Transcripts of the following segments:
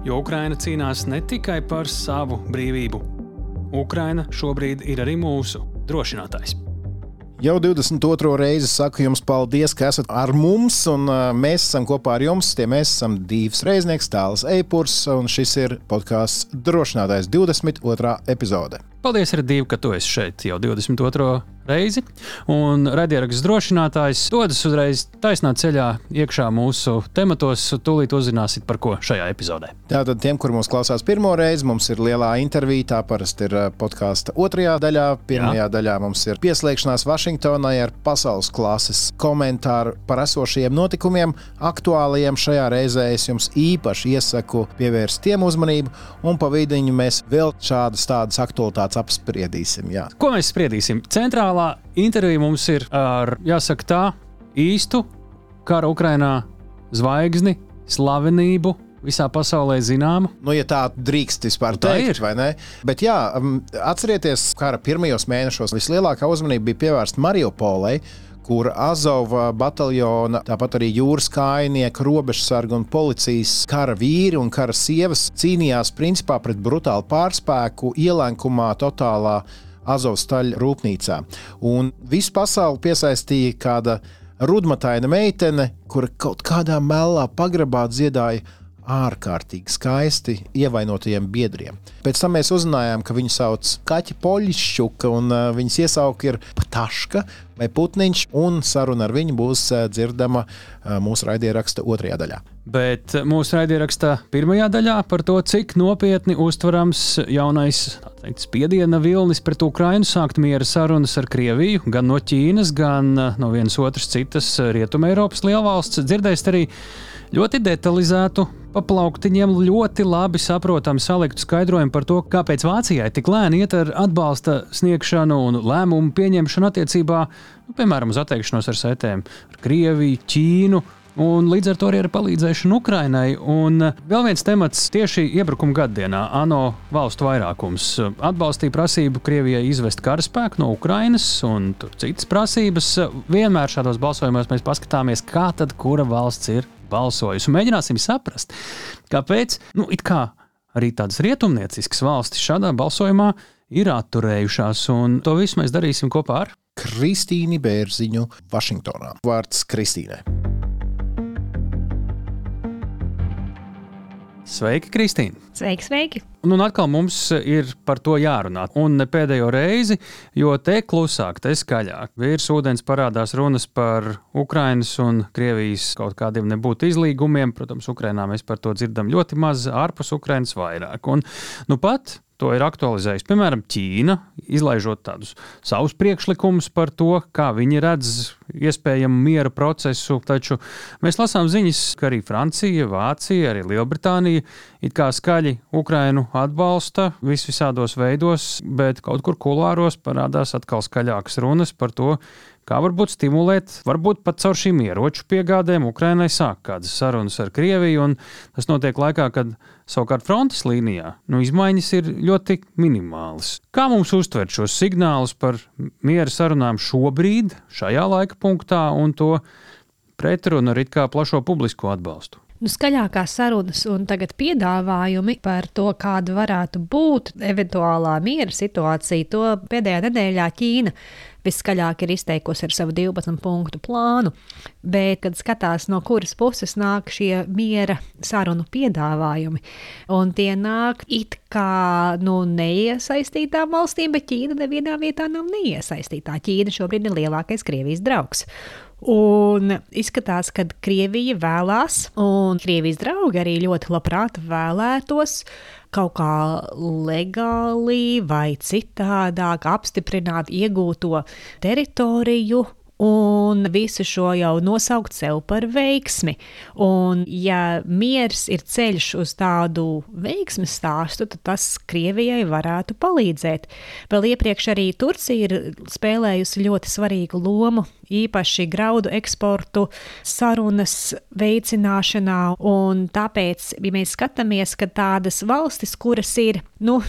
Jo Ukraina cīnās ne tikai par savu brīvību. Ukraina šobrīd ir arī mūsu drošinātājs. Jau 22. reizi saku jums paldies, ka esat ar mums, un mēs esam kopā ar jums. Tie mēs esam Dīvs Reiznieks, Tāls Eipurs, un šis ir podkāsts Drošinātājs 22. epizode. Paldies, Radīv, ka tu esi šeit jau 22 reizi. Un raidieraksts drošinātājs dodas uzreiz taisnā ceļā iekšā mūsu tematos. Tūlīt uzzināsiet, par ko šajā epizodē. Tātad tiem, kur mūs klausās pirmo reizi, mums ir lielā intervija. Tā parasti ir uh, podkāsta otrajā daļā. Pirmajā Jā. daļā mums ir pieslēgšanās Vašingtonai ar pasaules klases komentāru par esošajiem notikumiem, aktuālajiem. Šajā reizē es jums īpaši iesaku pievērst tiem uzmanību, un pa vidiņu mēs vēl šādas tādas aktualitātes apspriedīsim. Jā. Ko mēs spriedīsim? Centrālā intervija mums ir ar, jāsaka, tā īstu kara Ukrainā zvaigzni, slavenību, visā pasaulē zināma. Nu, ja tā drīkst vispār nu, teikt, ir. vai ne? Bet jā, atcerieties, kara pirmajos mēnešos vislielākā uzmanība bija pievērsta Mariupolei kur Azova bataljona, tāpat arī jūras kājnieki, robežsargi un policijas kara vīri un kara sievas cīnījās principā pret brutālu pārspēku, ielenkumā, totālā Azovstaļa rūpnīcā. Un visu pasauli piesaistīja kāda rudmataina meitene, kura kaut kādā melnā pagrabā dziedāja ārkārtīgi skaisti ievainotajiem biedriem. Pēc tam mēs uzzinājām, ka viņu sauc Kaķa Poļšķuka, un uh, viņas iesauka ir Pataška vai Putniņš, un saruna ar viņu būs uh, dzirdama uh, mūsu raidieraksta otrajā daļā. Bet mūsu raidierakstā pirmajā daļā par to, cik nopietni uztverams jaunais teikt, spiediena vilnis pret Ukrajinu sākt miera sarunas ar Krieviju, gan no Ķīnas, gan no vienas otras citas Rietumē Eiropas lielvalsts. Dzirdēsiet arī ļoti detalizētu pa plauktiņiem ļoti labi saprotamu saliktu skaidrojumu par to, kāpēc Vācijai tik lēni iet ar atbalsta sniegšanu un lēmumu pieņemšanu attiecībā, nu, piemēram, uz atteikšanos ar setēm ar Krieviju, Ķīnu. Un līdz ar to arī ar palīdzēšanu Ukrainai. Un vēl viens temats tieši iebrukuma gadienā - ANO valstu vairākums atbalstīja prasību Krievijai izvest karaspēku no Ukrainas un citas prasības. Vienmēr šādos balsojumos mēs paskatāmies, kā tad kura valsts ir balsojusi. Mēģināsim saprast, kāpēc nu, kā arī tādas rietumnieciskas valstis šādā balsojumā ir atturējušās. Un to visu mēs darīsim kopā ar Kristīnu Bērziņu Vašingtonā. Vārds Kristīnai. Sveiki, Kristīne! Sveiki, sveiki! Un, un atkal mums ir par to jārunā. Un ne pēdējo reizi, jo te klusāk, te skaļāk. Virs ūdens parādās runas par Ukrainas un Krievijas kaut kādiem nebūtu izlīgumiem. Protams, Ukrainā mēs par to dzirdam ļoti maz, ārpus Ukrainas vairāk. Un, nu pat to ir aktualizējusi. Piemēram, Ķīna, izlaižot tādus savus priekšlikumus par to, kā viņi redz iespējamu miera procesu. Taču mēs lasām ziņas, ka arī Francija, Vācija, arī Lielbritānija it kā skaļi Ukrainu atbalsta vis visādos veidos, bet kaut kur kulāros parādās atkal skaļākas runas par to, kā varbūt stimulēt, varbūt pat caur šīm ieroču piegādēm Ukrainai sāk kādas sarunas ar Krieviju, un tas notiek laikā, kad savukārt frontes līnijā nu, izmaiņas ir ļoti minimālas. Kā mums uztvert šos signālus par miera sarunām šobrīd, šajā laika punktā, un to pretrunu ar it kā plašo publisko atbalstu? nu, skaļākās sarunas un tagad piedāvājumi par to, kāda varētu būt eventuālā miera situācija, to pēdējā nedēļā Ķīna viskaļāk ir izteikusi ar savu 12 punktu plānu. Bet, kad skatās, no kuras puses nāk šie miera sarunu piedāvājumi, un tie nāk it kā nu, neiesaistītām valstīm, bet Ķīna nevienā vietā nav neiesaistītā. Ķīna šobrīd ir lielākais Krievijas draugs. Un izskatās, ka Krievija vēlās, un Krievijas draugi arī ļoti labprāt vēlētos kaut kā legāli vai citādāk apstiprināt iegūto teritoriju un visu šo jau nosaukt sev par veiksmi. Un, ja miers ir ceļš uz tādu veiksmes stāstu, tad tas Krievijai varētu palīdzēt. Vēl iepriekš arī Turcija ir spēlējusi ļoti svarīgu lomu, īpaši graudu eksportu, sarunas veicināšanā. Tāpēc, ja mēs skatāmies, ka tādas valstis, kuras ir, nu,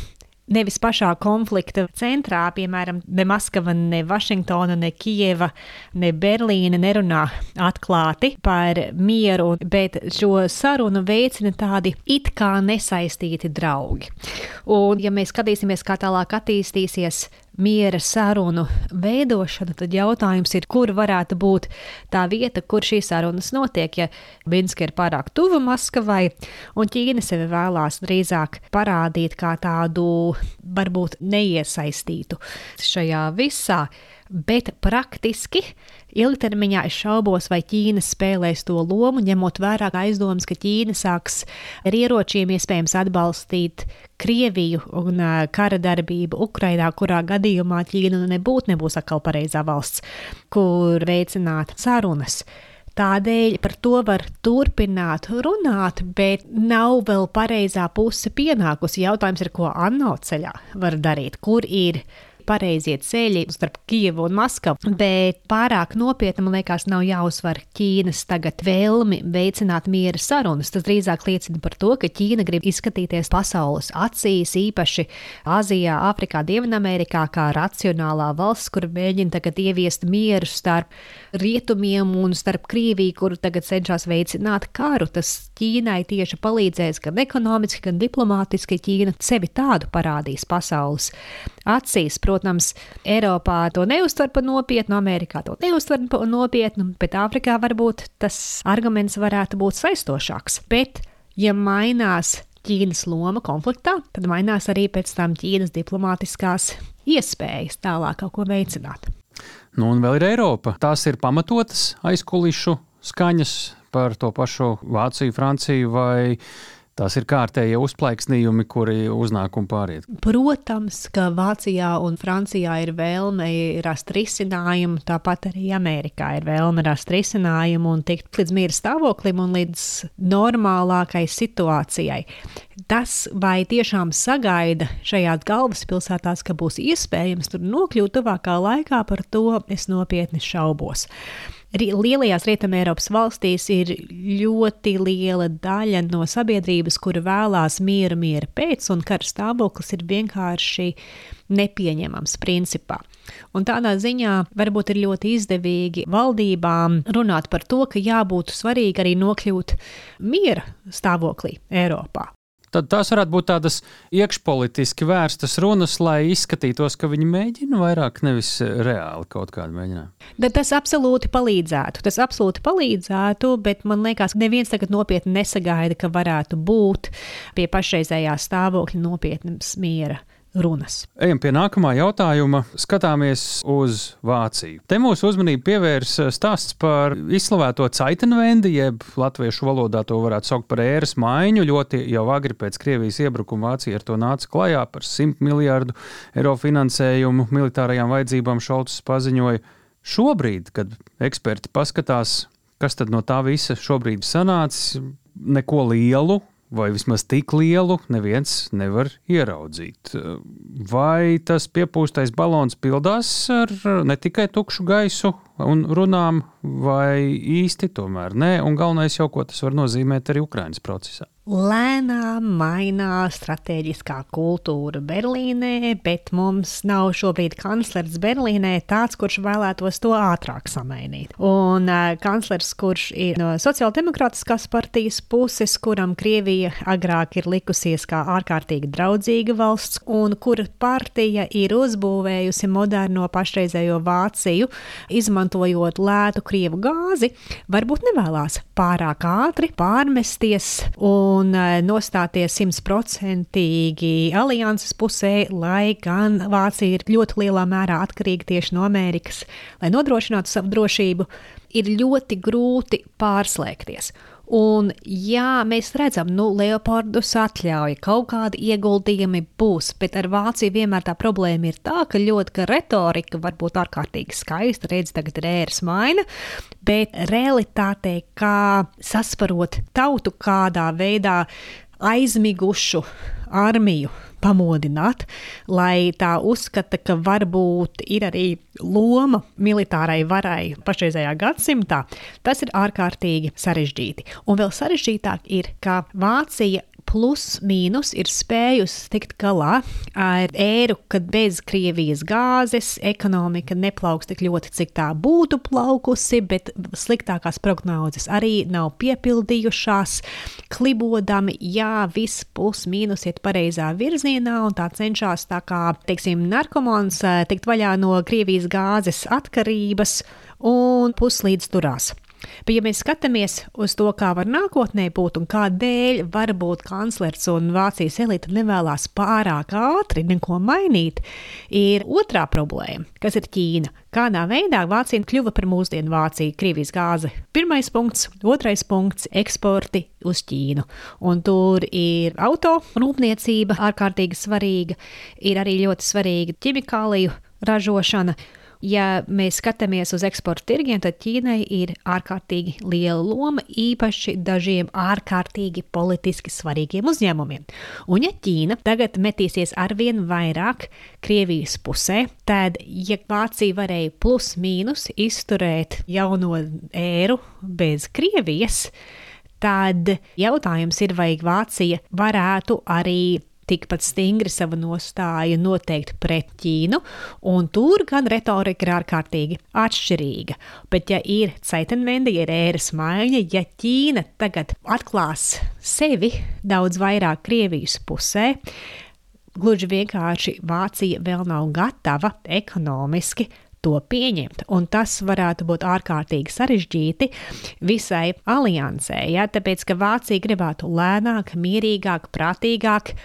nevis pašā konflikta centrā, piemēram, ne Maskava, ne Vašingtona, ne Kijeva, ne Berlīna nerunā atklāti par mieru, bet šo sarunu veicina tādi it kā nesaistīti draugi. Un, ja mēs skatīsimies, kā tālāk attīstīsies miera sarunu veidošana, tad jautājums ir, kur varētu būt tā vieta, kur šīs sarunas notiek. Ja Minska ir pārāk tuva Maskavai, un Ķīna sevi vēlās drīzāk parādīt kā tādu varbūt neiesaistītu šajā visā. Bet praktiski ilgtermiņā es šaubos, vai Ķīna spēlēs to lomu, ņemot vērā aizdomas, ka Ķīna sāks ar ieročiem iespējams atbalstīt Krieviju un kara darbību Ukrainā, kurā gadījumā Ķīna nebūtu nebūs atkal pareizā valsts, kur veicināt sarunas. Tādēļ par to var turpināt runāt, bet nav vēl pareizā puse pienākusi. Jautājums ir, ko Anno ceļā var darīt, kur ir pareizie ceļi starp Kijevu un Maskavu, bet pārāk nopietni, man liekas, nav jāuzsver Ķīnas tagad vēlmi veicināt miera sarunas. Tas drīzāk liecina par to, ka Ķīna grib izskatīties pasaules acīs, īpaši Āzijā, Āfrikā, Dienvidamerikā, kā racionālā valsts, kur mēģina tagad ieviest mieru starp rietumiem un starp Krieviju, kuru tagad cenšas veicināt karu. Tas Ķīnai tieši palīdzēs gan ekonomiski, gan diplomātiski. Ķīna sevi tādu parādīs pasaules acīs. Protams, Eiropā to neuztver par nopietnu, Amerikā to neuztver par nopietnu, bet Āfrikā varbūt tas arguments varētu būt saistošāks. Bet, ja mainās Ķīnas loma konfliktā, tad mainās arī pēc tam Ķīnas diplomātiskās iespējas tālāk kaut ko veicināt. Nu, un vēl ir Eiropa. Tās ir pamatotas aizkulisku skaņas par to pašu Vāciju, Franciju vai Tās ir kārtējie uzplaiksnījumi, kuri uznāk un pāriet. Protams, ka Vācijā un Francijā ir vēlme rast risinājumu, tāpat arī Amerikā ir vēlme rast risinājumu un tikt līdz miera stāvoklim un līdz normālākai situācijai. Tas, vai tiešām sagaida šajās galvaspilsētās, ka būs iespējams tur nokļūt tuvākā laikā, par to es nopietni šaubos lielajās Rietumēropas valstīs ir ļoti liela daļa no sabiedrības, kura vēlās mieru, mieru pēc, un kara stāvoklis ir vienkārši nepieņemams principā. Un tādā ziņā varbūt ir ļoti izdevīgi valdībām runāt par to, ka jābūt svarīgi arī nokļūt miera stāvoklī Eiropā tad tās varētu būt tādas iekšpolitiski vērstas runas, lai izskatītos, ka viņi mēģina vairāk, nevis reāli kaut kādu mēģinājumu. Bet tas absolūti palīdzētu. Tas absolūti palīdzētu, bet man liekas, ka neviens tagad nopietni nesagaida, ka varētu būt pie pašreizējā stāvokļa nopietnas miera runas. Ejam pie nākamā jautājuma. Skatāmies uz Vāciju. Te mūsu uzmanību pievērs stāsts par izslavēto Caitenvendi, jeb latviešu valodā to varētu saukt par ēras maiņu. Ļoti jau agri pēc Krievijas iebrukuma Vācija ar to nāca klajā par 100 miljārdu eiro finansējumu militārajām vajadzībām. Šalts paziņoja, šobrīd, kad eksperti paskatās, kas tad no tā visa šobrīd sanācis, neko lielu vai vismaz tik lielu, neviens nevar ieraudzīt. Vai tas piepūstais balons pildās ar ne tikai tukšu gaisu un runām, vai īsti tomēr nē, un galvenais jau, ko tas var nozīmēt arī Ukraiņas procesā? Lēnām mainās strateģiskā kultūra Berlīnē, bet mums nav šobrīd kanclers Berlīnē tāds, kurš vēlētos to ātrāk samainīt. Un uh, kanclers, kurš ir no sociāldemokrātiskās partijas puses, kuram Krievija agrāk ir likusies kā ārkārtīgi draudzīga valsts, un kura partija ir uzbūvējusi moderno pašreizējo Vāciju, izmantojot lētu Krievu gāzi, varbūt nevēlas pārāk ātri pārmesties. Un un eh, nostāties simtprocentīgi alianses pusē, lai gan Vācija ir ļoti lielā mērā atkarīga tieši no Amerikas, lai nodrošinātu savu drošību, ir ļoti grūti pārslēgties. Un, jā, mēs redzam, nu, Leopardus atļauja, kaut kādi ieguldījumi būs, bet ar Vāciju vienmēr tā problēma ir tā, ka ļoti ka retorika var būt ārkārtīgi skaista, redz, tagad ir ēras maina, bet realitātē, kā sasparot tautu kādā veidā aizmigušu armiju pamodināt, lai tā uzskata, ka varbūt ir arī loma militārai varai pašreizējā gadsimtā, tas ir ārkārtīgi sarežģīti. Un vēl sarežģītāk ir, ka Vācija plus mīnus ir spējusi tikt galā ar ēru, kad bez Krievijas gāzes ekonomika neplauks tik ļoti, cik tā būtu plaukusi, bet sliktākās prognozes arī nav piepildījušās. Klibodami, jā, viss plus mīnus iet pareizā virzienā, un tā cenšas tā kā, teiksim, narkomāns eh, tikt vaļā no Krievijas gāzes atkarības un puslīdz turās. Bet, ja mēs skatāmies uz to, kā var nākotnē būt un kādēļ varbūt kanclers un Vācijas elite nevēlas pārāk ātri neko mainīt, ir otrā problēma, kas ir Ķīna. Kādā veidā Vācija kļuva par mūsdienu Vāciju, Krievijas gāzi? Pirmais punkts, otrais punkts - eksporti uz Ķīnu. Un tur ir auto rūpniecība ārkārtīgi svarīga, ir arī ļoti svarīga ķimikāliju ražošana. Ja mēs skatāmies uz eksporta tirgiem, tad Ķīnai ir ārkārtīgi liela loma īpaši dažiem ārkārtīgi politiski svarīgiem uzņēmumiem. Un ja Ķīna tagad metīsies arvien vairāk Krievijas pusē, tad, ja Vācija varēja plus mīnus izturēt jauno ēru bez Krievijas, tad jautājums ir, vai Vācija varētu arī tikpat stingri savu nostāju noteikti pret Ķīnu, un tur gan retorika ir ārkārtīgi atšķirīga. Bet, ja ir ceitenvendi, ja ir ēras maiņa, ja Ķīna tagad atklās sevi daudz vairāk Krievijas pusē, gluži vienkārši Vācija vēl nav gatava ekonomiski to pieņemt. Un tas varētu būt ārkārtīgi sarežģīti visai aliansē, ja? tāpēc ka Vācija gribētu lēnāk, mierīgāk, prātīgāk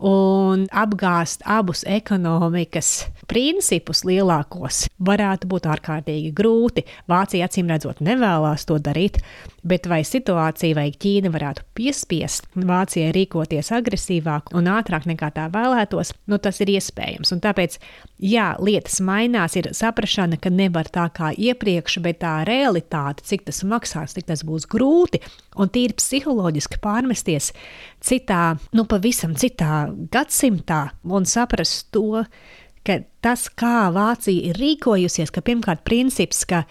un apgāzt abus ekonomikas principus lielākos varētu būt ārkārtīgi grūti. Vācija acīm redzot nevēlas to darīt, bet vai situācija vai Ķīna varētu piespiest Vācijai rīkoties agresīvāk un ātrāk nekā tā vēlētos, nu tas ir iespējams. Un tāpēc, jā, lietas mainās, ir saprašana, ka nevar tā kā iepriekš, bet tā realitāte, cik tas maksās, cik tas būs grūti un tīri psiholoģiski pārmesties citā, nu pavisam citā gadsimtā un saprast to, ka tas, kā Vācija ir rīkojusies, ka pirmkārt princips, ka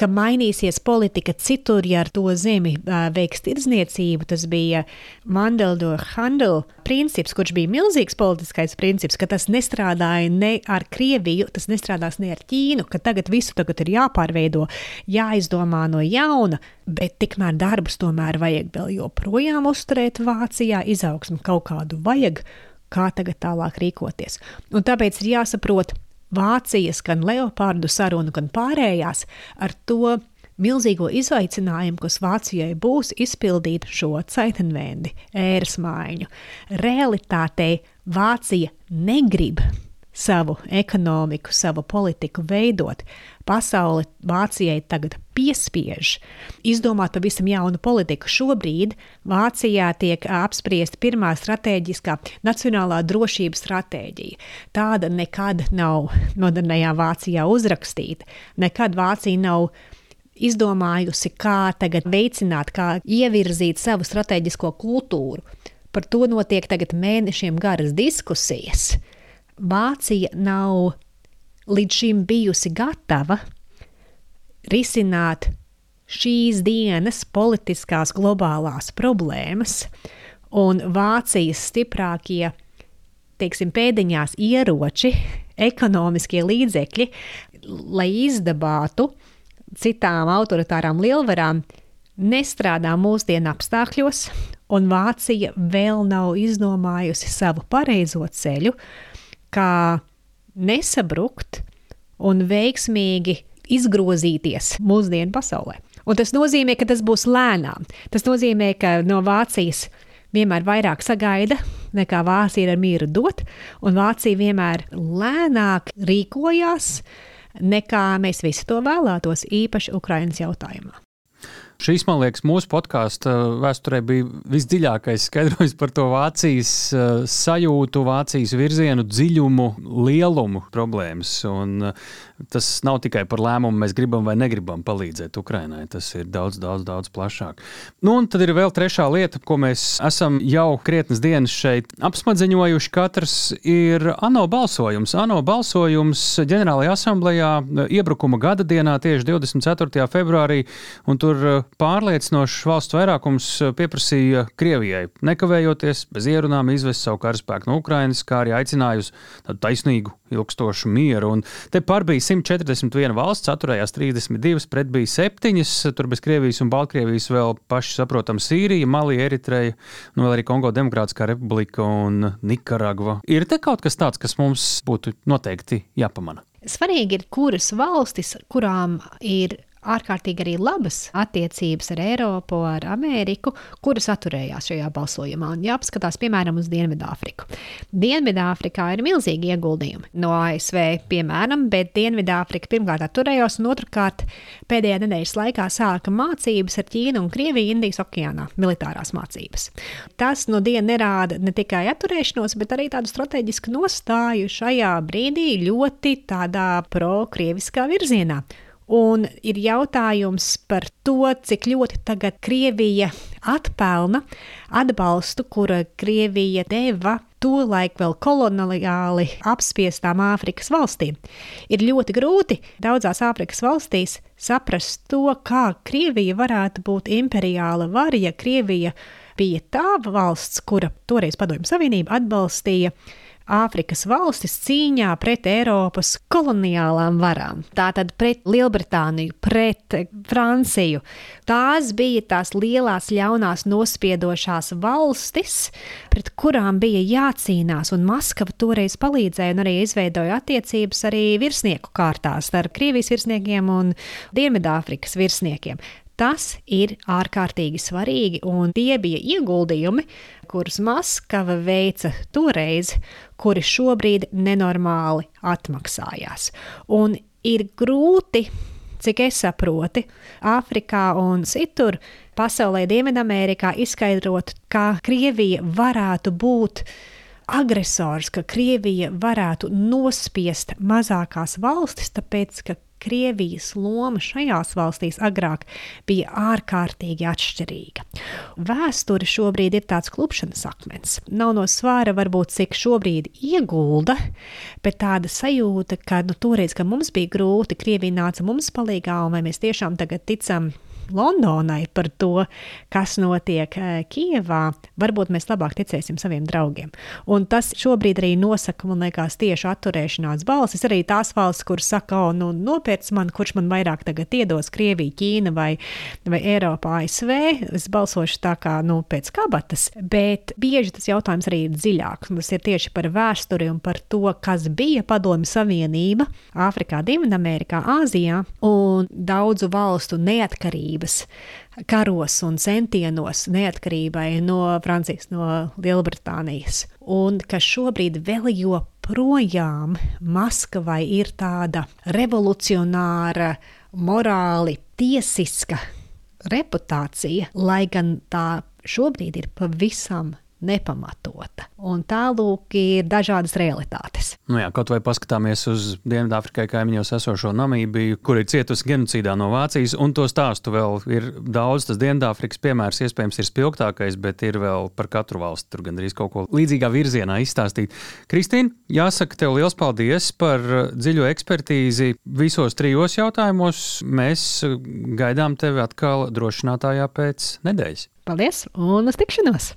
ka mainīsies politika citur, ja ar to zemi veiks tirdzniecību. Tas bija Mandeldor Handel princips, kurš bija milzīgs politiskais princips, ka tas nestrādāja ne ar Krieviju, tas nestrādās ne ar Ķīnu, ka tagad visu tagad ir jāpārveido, jāizdomā no jauna, bet tikmēr darbus tomēr vajag vēl joprojām uzturēt Vācijā, izaugsmu kaut kādu vajag kā tagad tālāk rīkoties. Un tāpēc ir jāsaprot, Vācijas, gan Leopardu sarunu, gan pārējās ar to milzīgo izaicinājumu, kas Vācijai būs izpildīt šo ceitenvendi, ēras maiņu. Realitātei Vācija negrib savu ekonomiku, savu politiku veidot. Pasaule Vācijai tagad piespiež izdomāt pavisam jaunu politiku. Šobrīd Vācijā tiek apspriesta pirmā strateģiskā nacionālā drošības stratēģija. Tāda nekad nav modernajā Vācijā uzrakstīta. Nekad Vācija nav izdomājusi, kā tagad veicināt, kā ievirzīt savu strateģisko kultūru. Par to notiek tagad mēnešiem garas diskusijas. Vācija nav līdz šim bijusi gatava risināt šīs dienas politiskās globālās problēmas, un Vācijas stiprākie, teiksim, pēdiņās ieroči, ekonomiskie līdzekļi, lai izdabātu citām autoritārām lielvarām, nestrādā mūsdienu apstākļos, un Vācija vēl nav izdomājusi savu pareizo ceļu, kā nesabrukt un veiksmīgi izgrozīties mūsdienu pasaulē. Un tas nozīmē, ka tas būs lēnām. Tas nozīmē, ka no Vācijas vienmēr vairāk sagaida, nekā Vācija ir mieru dot, un Vācija vienmēr lēnāk rīkojās, nekā mēs visi to vēlētos, īpaši Ukraiņas jautājumā. Šīs, man liekas, mūsu podkāstu vēsturē bija visdziļākais skaidrojums par to Vācijas sajūtu, Vācijas virzienu, dziļumu, lielumu problēmas. Un tas nav tikai par lēmumu, mēs gribam vai negribam palīdzēt Ukrainai. Tas ir daudz, daudz, daudz plašāk. Nu, un tad ir vēl trešā lieta, ko mēs esam jau krietnes dienas šeit apsmadzeņojuši. Katrs ir ANO balsojums. ANO balsojums ģenerālajā asamblējā iebrukuma gada dienā, tieši 24. februārī, un tur pārliecinošs valsts vairākums pieprasīja Krievijai nekavējoties, bez ierunām izvest savu karaspēku no Ukrainas, kā arī aicināja uz tādu taisnīgu, ilgstošu mieru. Un te par bija 141 valsts, atturējās 32, pret bija 7. Tur bez Krievijas un Baltkrievijas vēl paši saprotam Sīrija, Malija, Eritreja, nu vēl arī Kongo Demokrātiskā republika un Nikaragva. Ir te kaut kas tāds, kas mums būtu noteikti jāpamana. Svarīgi ir, kuras valstis, kurām ir ārkārtīgi arī labas attiecības ar Eiropu, ar Ameriku, kuras atturējās šajā balsojumā. Un jāpaskatās, piemēram, uz Dienvidāfriku. Dienvidāfrikā ir milzīgi ieguldījumi no ASV, piemēram, bet Dienvidāfrika pirmkārt atturējās, un otrkārt pēdējā nedēļas laikā sāka mācības ar Ķīnu un Krieviju Indijas okeānā, militārās mācības. Tas no dienas nerāda ne tikai atturēšanos, bet arī tādu strateģisku nostāju šajā brīdī ļoti tādā pro-krieviskā virzienā. Un ir jautājums par to, cik ļoti tagad Krievija atpelna atbalstu, kura Krievija deva tolaik vēl koloniāli apspiestām Āfrikas valstīm. Ir ļoti grūti daudzās Āfrikas valstīs saprast to, kā Krievija varētu būt imperiāla vara, ja Krievija bija tā valsts, kura toreiz Padomju Savienība atbalstīja Āfrikas valstis cīņā pret Eiropas koloniālām varām. Tātad pret Lielbritāniju, pret Franciju. Tās bija tās lielās, ļaunās, nospiedošās valstis, pret kurām bija jācīnās, un Maskava toreiz palīdzēja un arī izveidoja attiecības arī virsnieku kārtās ar Krievijas virsniekiem un Dienvidāfrikas virsniekiem. Tas ir ārkārtīgi svarīgi, un tie bija ieguldījumi, kurus Maskava veica toreiz, kuri šobrīd nenormāli atmaksājās. Un ir grūti, cik es saprotu, Āfrikā un citur pasaulē, Dienvidamerikā izskaidrot, kā Krievija varētu būt agresors, ka Krievija varētu nospiest mazākās valstis, tāpēc ka Krievijas loma šajās valstīs agrāk bija ārkārtīgi atšķirīga. Vēsture šobrīd ir tāds klupšanas akmens. Nav no svāra varbūt cik šobrīd iegulda, bet tāda sajūta, ka nu, toreiz, kad mums bija grūti, Krievija nāca mums palīgā, un vai mēs tiešām tagad ticam Londonai par to, kas notiek eh, Kijevā, varbūt mēs labāk ticēsim saviem draugiem. Un tas šobrīd arī nosaka, man liekas, tieši atturēšanās balsis. Arī tās valsts, kuras saka, o, nu, nopērts man, kurš man vairāk tagad iedos, Krievija, Ķīna vai, vai Eiropa, ASV. Es balsošu tā kā nu, pēc kabatas, bet bieži tas jautājums arī ir dziļāks. Tas ir tieši par vēsturi un par to, kas bija Padomju Savienība Āfrikā, Dienvidamerikā, Āzijā un daudzu valstu neatkarība neatkarības karos un centienos neatkarībai no Francijas, no Lielbritānijas. Un ka šobrīd vēl joprojām Maskavai ir tāda revolucionāra, morāli tiesiska reputācija, lai gan tā šobrīd ir pavisam nepamatota. Un tālūk ir dažādas realitātes. Nu jā, kaut vai paskatāmies uz Dienvidāfrikai kaimiņos esošo Namībiju, kur ir cietusi genocīdā no Vācijas, un to stāstu vēl ir daudz. Tas Dienvidāfrikas piemērs iespējams ir spilgtākais, bet ir vēl par katru valsti tur gandrīz kaut ko līdzīgā virzienā izstāstīt. Kristīna, jāsaka tev liels paldies par dziļo ekspertīzi visos trijos jautājumos. Mēs gaidām tevi atkal drošinātājā pēc nedēļas. Paldies un uz tikšanos!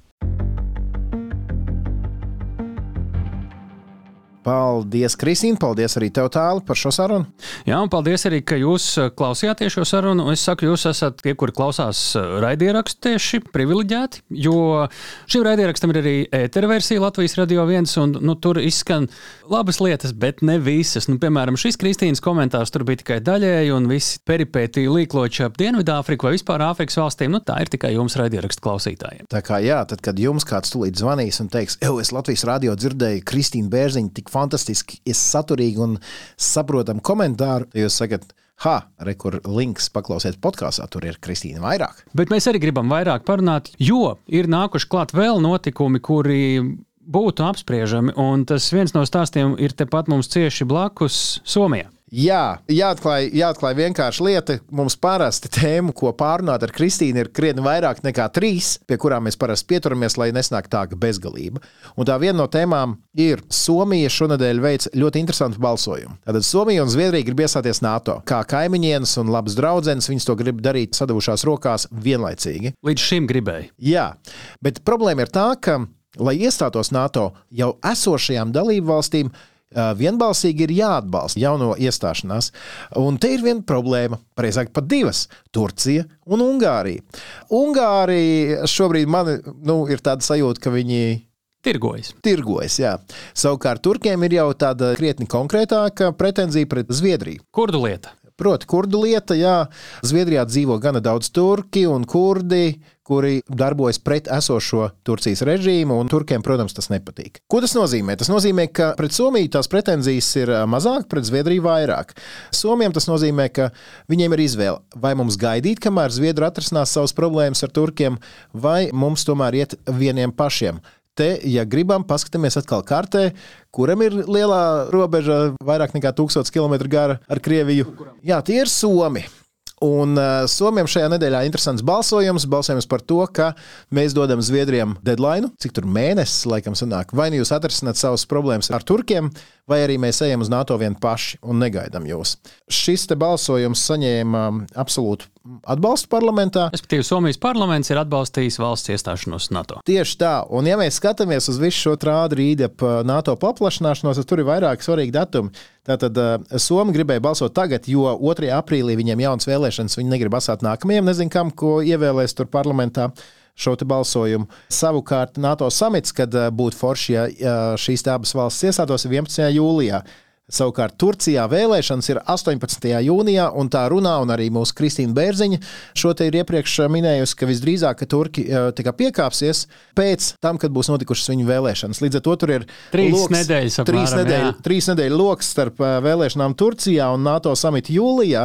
Paldies, Kristīne! Paldies arī tev, Tāli, par šo sarunu. Jā, un paldies arī, ka jūs uh, klausījāties šo sarunu. Es saku, jūs esat tie, kuri klausās uh, raidierakstu tieši privileģēti, jo šim raidierakstam ir arī ētera versija Latvijas Radio 1, un nu, tur izskan labas lietas, bet ne visas. Nu, piemēram, šis Kristīnas komentārs tur bija tikai daļēji, un visi peripētī līkloči ap Dienvidāfriku vai vispār Āfrikas valstīm. Nu, tā ir tikai jums raidierakstu klausītājiem. Tā kā jā, tad, kad jums kāds tūlīt zvanīs un teiks, ej, es Latvijas radio dzirdēju Kristīnu Bērziņu tik fantastiski, ir saturīgi un saprotami komentāri. Jūs sakat, Ha, re, kur links paklausiet podkāstā, tur ir Kristīna vairāk. Bet mēs arī gribam vairāk parunāt, jo ir nākuši klāt vēl notikumi, kuri būtu apspriežami, un tas viens no stāstiem ir tepat mums cieši blakus Somijā. Jā, jāatklāj, jāatklāj vienkārši lieta. Mums parasti tēmu, ko pārunāt ar Kristīnu, ir krietni vairāk nekā trīs, pie kurām mēs parasti pieturamies, lai nesnāk tā bezgalība. Un tā viena no tēmām ir Somija šonadēļ veids ļoti interesantu balsojumu. Tātad Somija un Zviedrija grib iestāties NATO. Kā kaimiņienes un labas draudzenes, viņas to grib darīt sadavušās rokās vienlaicīgi. Līdz šim gribēja. Jā, bet problēma ir tā, ka, lai iestātos NATO, jau esošajām dalību valstīm vienbalsīgi ir jāatbalsta jauno iestāšanās. Un te ir viena problēma, precīzāk, pat divas - Turcija un Ungārija. Ungārija šobrīd man nu, ir tāda sajūta, ka viņi Tirgojas. Tirgojas, jā. Savukārt Turkiem ir jau tāda krietni konkrētāka pretenzija pret Zviedriju. Kurdu lieta? Proti, kurdu lieta, jā, Zviedrijā dzīvo gana daudz turki un kurdi, kuri darbojas pret esošo Turcijas režīmu, un turkiem, protams, tas nepatīk. Ko tas nozīmē? Tas nozīmē, ka pret Somiju tās pretenzijas ir mazāk, pret Zviedriju vairāk. Somijam tas nozīmē, ka viņiem ir izvēle, vai mums gaidīt, kamēr Zviedri atrisinās savas problēmas ar turkiem, vai mums tomēr iet vieniem pašiem. Te, ja gribam, paskatāmies atkal kartē, kuram ir lielā robeža, vairāk nekā 1000 km gara ar Krieviju. Jā, tie ir Somi. Un uh, Somijam šajā nedēļā ir interesants balsojums. Balsojums par to, ka mēs dodam Zviedrijam deadline, cik tur mēnesis laikam sanāk. Vai nu jūs atrisināt savas problēmas ar turkiem, vai arī mēs ejam uz NATO vien paši un negaidām jūs. Šis balsojums saņēma absolūtu atbalstu parlamentā. Respektīvi, Somijas parlaments ir atbalstījis valsts iestāšanos NATO. Tieši tā, un ja mēs skatāmies uz visu šo trādu rīdi ap uh, NATO paplašināšanos, tad tur ir vairāk svarīgi datumi. Tātad Somija gribēja balsot tagad, jo 2. aprīlī viņiem jaunas vēlēšanas, viņi negrib asāt nākamajam, nezinu, kam, ko ievēlēs tur parlamentā šo balsojumu. Savukārt NATO samits, kad būtu forši, ja šīs abas valstis iestātos 11. jūlijā. Savukārt Turcijā vēlēšanas ir 18. jūnijā, un tā runā, un arī mūsu Kristīna Bērziņa šo te ir iepriekš minējusi, ka visdrīzāk ka Turki piekāpsies pēc tam, kad būs notikušas viņu vēlēšanas. Līdz ar to tur ir trīs loks, nedēļas, apmēram, trīs, nedēļu, trīs nedēļu lokus starp vēlēšanām Turcijā un NATO samitu jūlijā,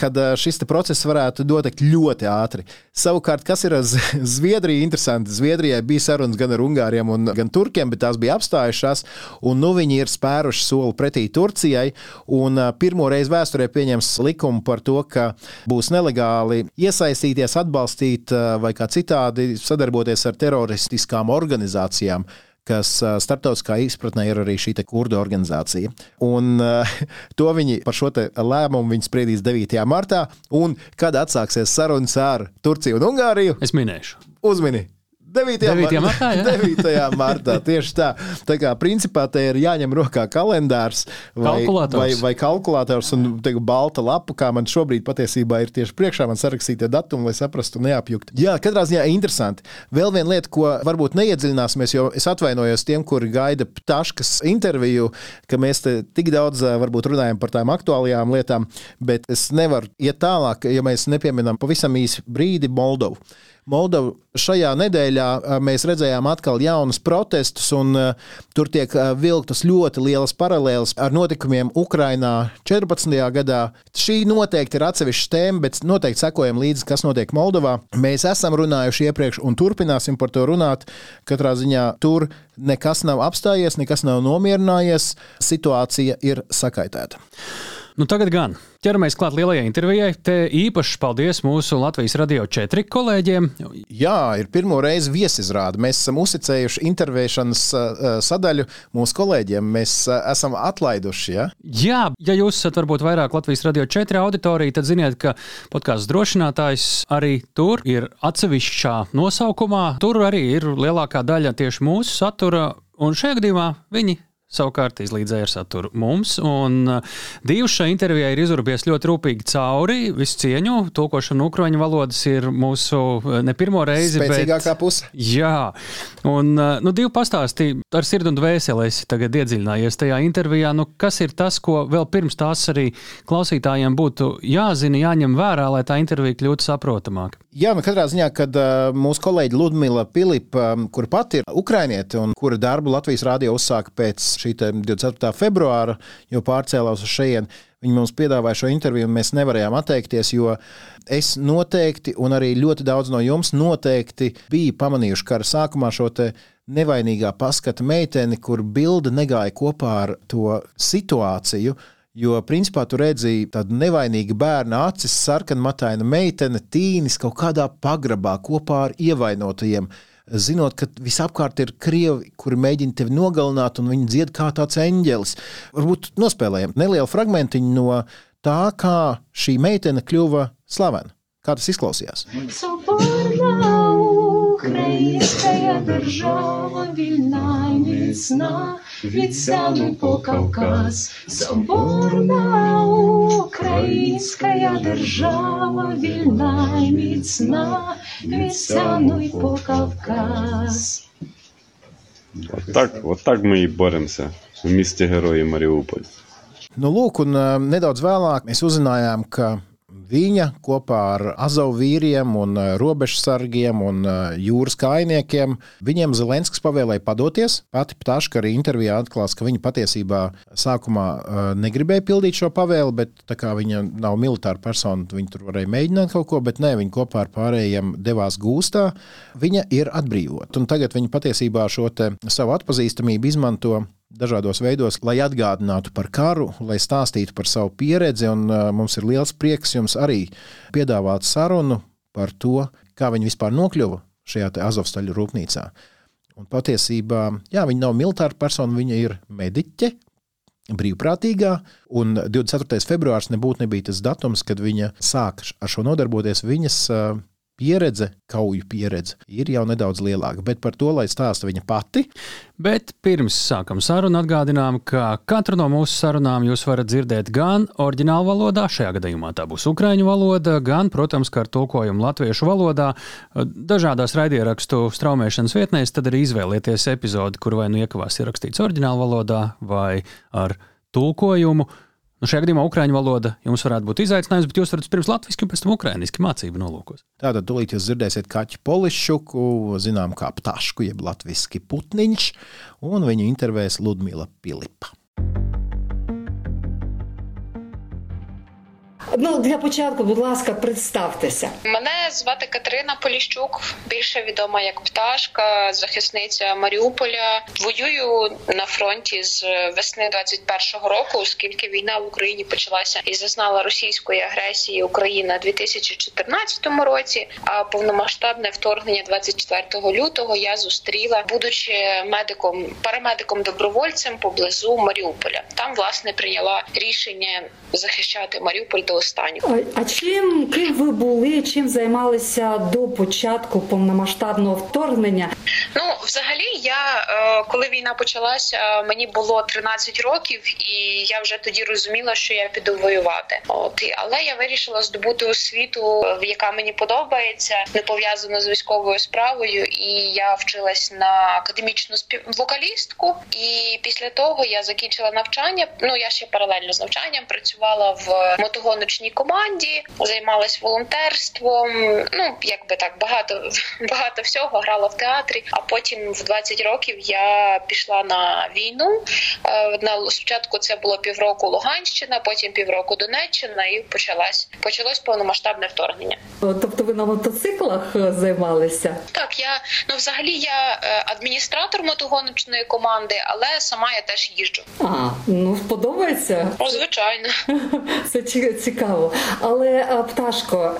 kad šis process varētu notikt ļoti ātri. Savukārt, kas ir Zviedrija? Interesanti. Zviedrijai bija sarunas gan ar Ungāriem, gan Turkiem, bet tās bija apstājušās, un nu viņi ir spēruši soli pretī Turcijai. Un pirmo reizi vēsturē pieņems likumu par to, ka būs nelegāli iesaistīties, atbalstīt vai kā citādi sadarboties ar teroristiskām organizācijām kas starptautiskā izpratnē ir arī šī kurdu organizācija. Un, uh, to viņi par šo lēmumu spriedīs 9. martā, un kad atsāksies sarunas ar Turciju un Ungāriju. Es minēšu. Uzmini! 9. 9. martā. Jā. 9. martā tieši tā. Tā kā principā te ir jāņem rokā kalendārs vai kalkulators, vai, vai kalkulators un teiku, balta lapa, kā man šobrīd patiesībā ir tieši priekšā man sarakstītie datumi, lai saprastu un neapjuktu. Jā, katrā ziņā interesanti. Vēl viena lieta, ko varbūt neiedziļināsimies, jo es atvainojos tiem, kuri gaida Taškas interviju, ka mēs te tik daudz varbūt runājam par tām aktuālajām lietām, bet es nevaru iet tālāk, ja mēs nepieminam pavisam īsi brīdi Moldovu. Moldovu šajā nedēļā mēs redzējām atkal jaunus protestus, un tur tiek vilktas ļoti lielas paralēles ar notikumiem Ukrajinā 14. gadā. Šī noteikti ir atsevišķa tēma, bet noteikti sekojam līdzi, kas notiek Moldovā. Mēs esam runājuši iepriekš un turpināsim par to runāt. Katrā ziņā tur nekas nav apstājies, nekas nav nomierinājies, situācija ir sakaitēta. Nu, tagad gan ķeramies klāt lielajai intervijai. Te īpaši paldies mūsu Latvijas radio četri kolēģiem. Jā, ir pirmo reizi viesizrāde. Mēs esam uzticējuši intervēšanas sadaļu mūsu kolēģiem. Mēs esam atlaiduši. Ja, Jā ja jūs esat varbūt vairāk Latvijas radio četri auditorija, tad ziniet, ka podkāstu drošinātājs arī tur ir atsevišķā nosaukumā. Tur arī ir lielākā daļa tieši mūsu satura. Un šajā gadījumā viņi savukārt izlīdzēja ar saturu mums. Un uh, Dīvs šai intervijai ir izurbies ļoti rūpīgi cauri. Visu cieņu, tulkošana ukraiņu valodas ir mūsu uh, ne pirmo reizi. Spēcīgākā bet, puse. Jā, un uh, nu, Dīvs pastāstīja ar sirdi un dvēselēs tagad iedziļinājies tajā intervijā. Nu, kas ir tas, ko vēl pirms tās arī klausītājiem būtu jāzina, jāņem vērā, lai tā intervija kļūtu saprotamāka? Jā, nu katrā ziņā, kad uh, mūsu kolēģi Ludmila Pilipa, um, kur pati ir ukrainiete un kura darbu Latvijas rādio uzsāka pēc šī 24. februāra jau pārcēlās uz šejienu. Viņi mums piedāvāja šo interviju, un mēs nevarējām atteikties, jo es noteikti, un arī ļoti daudz no jums noteikti bija pamanījuši kara sākumā šo nevainīgā paskata meiteni, kur bilde negāja kopā ar to situāciju. Jo, principā, tu redzēji tādu nevainīgu bērnu acis, sarkanmataina meitene, tīnis kaut kādā pagrabā kopā ar ievainotajiem zinot, ka visapkārt ir krievi, kuri mēģina tevi nogalināt, un viņi dzied kā tāds eņģelis. Varbūt nospēlējam nelielu fragmentiņu no tā, kā šī meitene kļuva slavena. Kā tas izklausījās? So українська держава, вільна і міцна, від Сяну по Кавказ. Соборна українська держава, вільна і міцна, від Сяну і по Кавказ. Так, от так ми і боремося в місті Герої Маріуполь. Nu, lūk, un nedaudz vēlāk mēs uzzinājām, ka Viņa kopā ar Azovu vīriem, un eh, robežsargiem un eh, jūras kājniekiem viņiem Zelenskis pavēlēja padoties. Pati Ptaška arī intervijā atklās, ka viņa patiesībā sākumā eh, negribēja pildīt šo pavēli, bet tā kā viņa nav militāra persona, viņa tur varēja mēģināt kaut ko, bet nē, viņa kopā ar pārējiem devās gūstā. Viņa ir atbrīvota. Un tagad viņa patiesībā šo savu atpazīstamību izmanto dažādos veidos, lai atgādinātu par karu, lai stāstītu par savu pieredzi. Un, uh, mums ir liels prieks jums arī piedāvāt sarunu par to, kā viņi vispār nokļuva šajā Azovstaļu rūpnīcā. Un patiesībā jā, viņa nav militāra persona, viņa ir mediķe. Brīvprātīgā, un 24. februāris nebūtu nebija tas datums, kad viņa sāk ar šo nodarboties. Viņas uh, pieredze, kauju pieredze, ir jau nedaudz lielāka. Bet par to, lai stāsta viņa pati. Bet pirms sākam sarunu, atgādinām, ka katru no mūsu sarunām jūs varat dzirdēt gan oriģinālu valodā, šajā gadījumā tā būs ukraiņu valoda, gan, protams, ar tulkojumu latviešu valodā. Dažādās raidierakstu straumēšanas vietnēs tad arī izvēlieties epizodi, kur vai nu iekavās ierakstīts oriģinālu valodā vai ar tulkojumu. Nu, šajā gadījumā ukrāņu valoda jums varētu būt izaicinājums, bet jūs varat pirms latviešu, pēc tam ukrāniski mācību nolūkos. Tātad, tūlīt jūs dzirdēsiet kaķu polišķuku, zinām, kā ptašku, jeb latviešu putniņš, un viņu intervēs Ludmila Pilipa. Ну, для початку, будь ласка, представтеся. Мене звати Катерина Поліщук, більше відома як пташка, захисниця Маріуполя. Воюю на фронті з весни 21-го року, оскільки війна в Україні почалася і зазнала російської агресії Україна у 2014 році. А повномасштабне вторгнення 24 лютого я зустріла, будучи медиком, парамедиком добровольцем поблизу Маріуполя. Там власне прийняла рішення захищати Маріуполь до останнього. А чим ким ви були? Чим займалися до початку повномасштабного вторгнення? Ну, взагалі, я е, коли війна почалася, мені було 13 років, і я вже тоді розуміла, що я піду воювати. От але я вирішила здобути освіту, яка мені подобається, не пов'язана з військовою справою. І я вчилась на академічну співвокалістку. І після того я закінчила навчання. Ну я ще паралельно з навчанням працювала в мотогоночній музичній команді, займалась волонтерством. Ну якби так багато багато всього грала в театрі. А потім в 20 років я пішла на війну. Е, на спочатку це було півроку Луганщина, потім півроку Донеччина, і почалась почалось повномасштабне вторгнення. Тобто ви на мотоциклах е, займалися? Так, я ну взагалі я е, адміністратор мотогоночної команди, але сама я теж їжджу. А ну подобається? О, звичайно, це цікаво цікаво. Але е, пташко,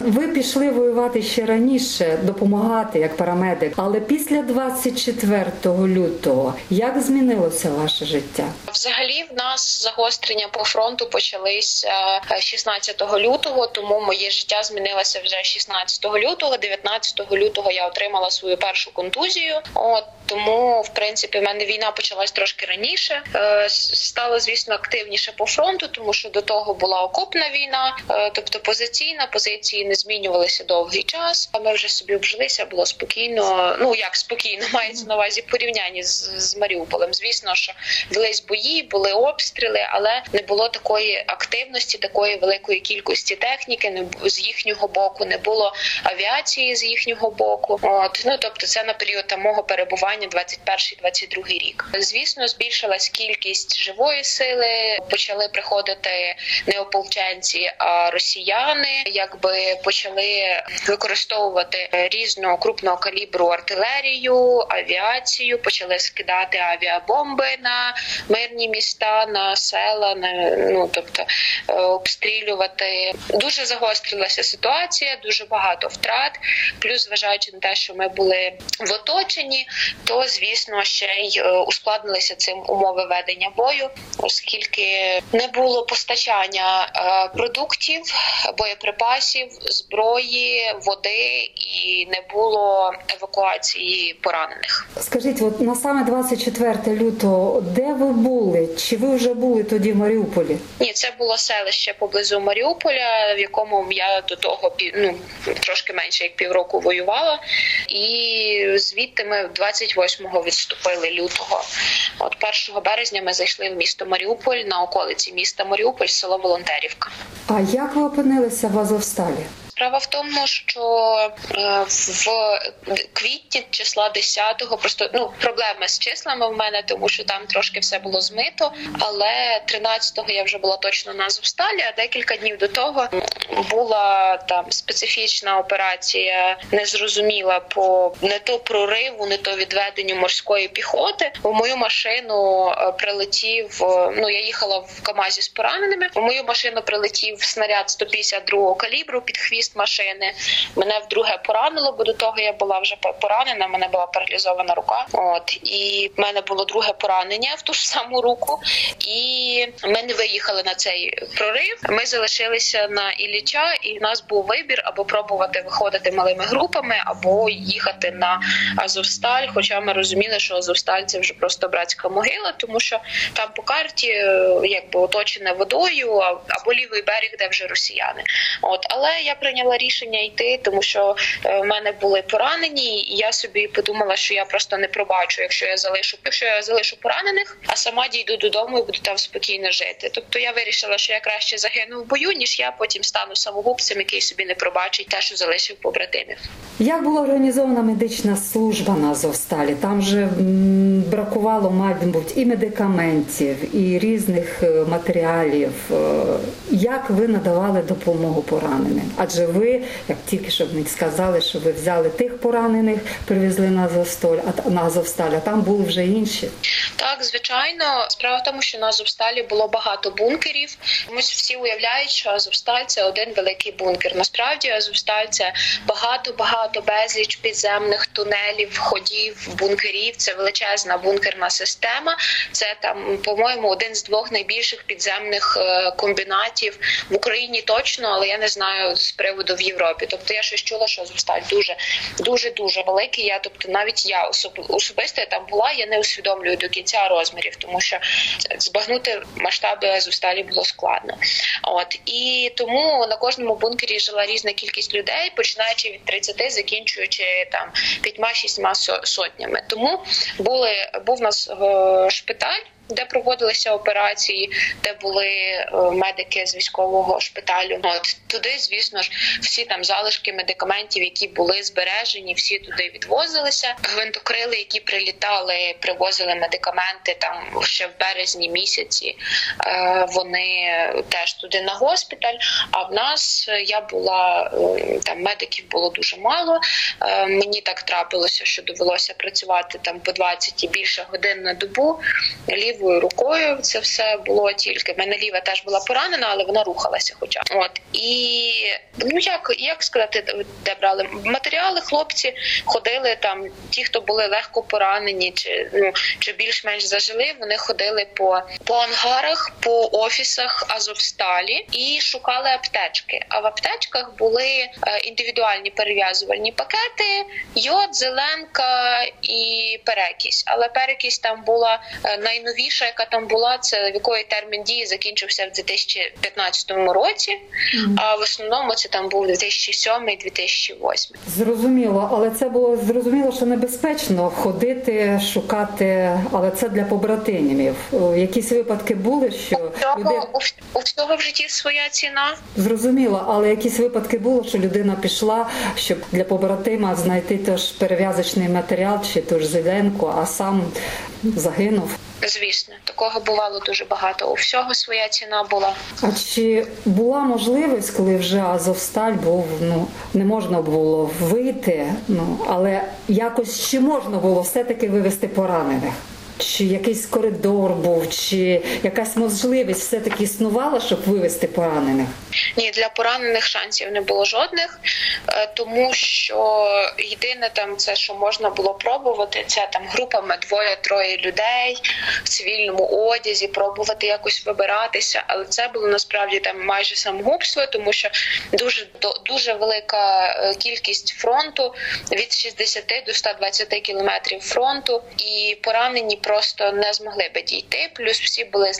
ви пішли воювати ще раніше, допомагати як парамедик. Але після 24 лютого як змінилося ваше життя? Взагалі, в нас загострення по фронту почалися 16 е, лютого, тому моє життя змінилося вже 16 лютого. 19 лютого я отримала свою першу контузію. От тому, в принципі, в мене війна почалась трошки раніше. Е, стало, звісно, активніше по фронту, тому що до того була окопна війна, е, тобто позиційна позиції не змінювалися довгий час. А ми вже собі обжилися, було спокійно. Ну як спокійно мається на увазі порівнянні з, з Маріуполем. Звісно, що велись бої, були обстріли, але не було такої активності, такої великої кількості техніки. Не з їхнього боку, не було авіації з їхнього боку. От ну тобто, це на період там мого перебування формування 21-22 рік. Звісно, збільшилась кількість живої сили. Почали приходити не а росіяни, якби почали використовувати різну крупного калібру артилерію, авіацію, почали скидати авіабомби на мирні міста, на села, на ну тобто е, обстрілювати. Дуже загострилася ситуація, дуже багато втрат. Плюс, зважаючи на те, що ми були в оточенні, то звісно ще й е, ускладнилися цим умови ведення бою, оскільки не було постачання е, продуктів, боєприпасів, зброї, води і не було евакуації поранених. Скажіть, от на саме 24 лютого, де ви були? Чи ви вже були тоді в Маріуполі? Ні, це було селище поблизу Маріуполя, в якому я до того ну, трошки менше як півроку воювала, і звідти ми 28-го відступили лютого. От 1 березня ми зайшли в місто Маріуполь на околиці міста Маріуполь, село Волонтерівка. А як ви опинилися в Азовсталі? Справа в тому, що е, в квітні числа 10-го просто ну проблеми з числами в мене, тому що там трошки все було змито. Але 13-го я вже була точно на Азовсталі, А декілька днів до того була там специфічна операція, незрозуміла по не то прориву, не то відведенню морської піхоти. У мою машину е, прилетів. Е, ну я їхала в Камазі з пораненими. У мою машину прилетів снаряд 152 калібру під хвіст виїзд машини. Мене вдруге поранило, бо до того я була вже поранена. Мене була паралізована рука. От і в мене було друге поранення в ту ж саму руку, і ми не виїхали на цей прорив. Ми залишилися на Ілліча, і в нас був вибір або пробувати виходити малими групами, або їхати на Азовсталь. Хоча ми розуміли, що Азовсталь це вже просто братська могила, тому що там по карті е, якби оточене водою, або лівий берег, де вже росіяни. От але я прийняла прийняла рішення йти, тому що е, в мене були поранені, і я собі подумала, що я просто не пробачу, якщо я залишу, якщо я залишу поранених, а сама дійду додому і буду там спокійно жити. Тобто я вирішила, що я краще загину в бою, ніж я потім стану самогубцем, який собі не пробачить те, що залишив побратимів. Як була організована медична служба на Азовсталі? Там же бракувало, мабуть, і медикаментів, і різних е, матеріалів. Е, як ви надавали допомогу пораненим? Адже ви, як тільки що мені сказали, що ви взяли тих поранених, привезли на Азовсталь, а на Азовсталь, а там були вже інші. Так, звичайно, справа в тому, що на Азовсталі було багато бункерів. Ми всі уявляють, що Азовсталь це один великий бункер. Насправді Азовсталь це багато, багато безліч підземних тунелів, ходів, бункерів. Це величезна бункерна система. Це там, по-моєму, один з двох найбільших підземних е, комбінатів в Україні точно, але я не знаю з приводу в Європі. Тобто я щось чула, що Азовсталь дуже дуже дуже великий. Я тобто, навіть я особисто я там була, я не усвідомлюю до кінця розмірів, тому що збагнути масштаби Азовсталі було складно. От і тому на кожному бункері жила різна кількість людей, починаючи від 30, закінчуючи там п'ятьма-шістьма сотнями. Тому були був у нас е, шпиталь де проводилися операції, де були е, медики з військового шпиталю. От туди, звісно ж, всі там залишки медикаментів, які були збережені, всі туди відвозилися. Гвинтокрили, які прилітали, привозили медикаменти там ще в березні місяці. Е, вони теж туди на госпіталь. А в нас я була е, там медиків було дуже мало. Мені так трапилося, що довелося працювати там по 20 і більше годин на добу лівою рукою. Це все було тільки в мене ліва теж була поранена, але вона рухалася. Хоча от і ну як як сказати, де брали матеріали, хлопці ходили там. Ті, хто були легко поранені, чи ну чи більш-менш зажили, вони ходили по по ангарах, по офісах Азовсталі і шукали аптечки. А в аптечках були е, індивідуальні перев'язувальні пакети, йод, зеленка і перекись. Але перекись там була е, найновіша найновіша, яка там була, це в якої термін дії закінчився в 2015 році. Mm-hmm. А в основному це там був 2007-2008. Зрозуміло, але це було зрозуміло, що небезпечно ходити, шукати, але це для побратимів. Якісь випадки були, що у всього, людей... у всього в житті своя ціна. Зрозуміло, але якісь випадки було, що людина пішла, щоб для побратима знайти теж перев'язочний матеріал чи ту ж зеленку, а сам загинув. Звісно, такого бувало дуже багато. У всього своя ціна була. А чи була можливість, коли вже Азовсталь був ну не можна було вийти? Ну але якось чи можна було все таки вивести поранених? Чи якийсь коридор був, чи якась можливість все таки існувала, щоб вивести поранених? Ні, для поранених шансів не було жодних, е, тому що єдине там це, що можна було пробувати, це там групами двоє-троє людей в цивільному одязі, пробувати якось вибиратися. Але це було насправді там майже самогубство, тому що дуже дуже велика е, кількість фронту від 60 до 120 кілометрів фронту, і поранені просто не змогли би дійти. Плюс всі були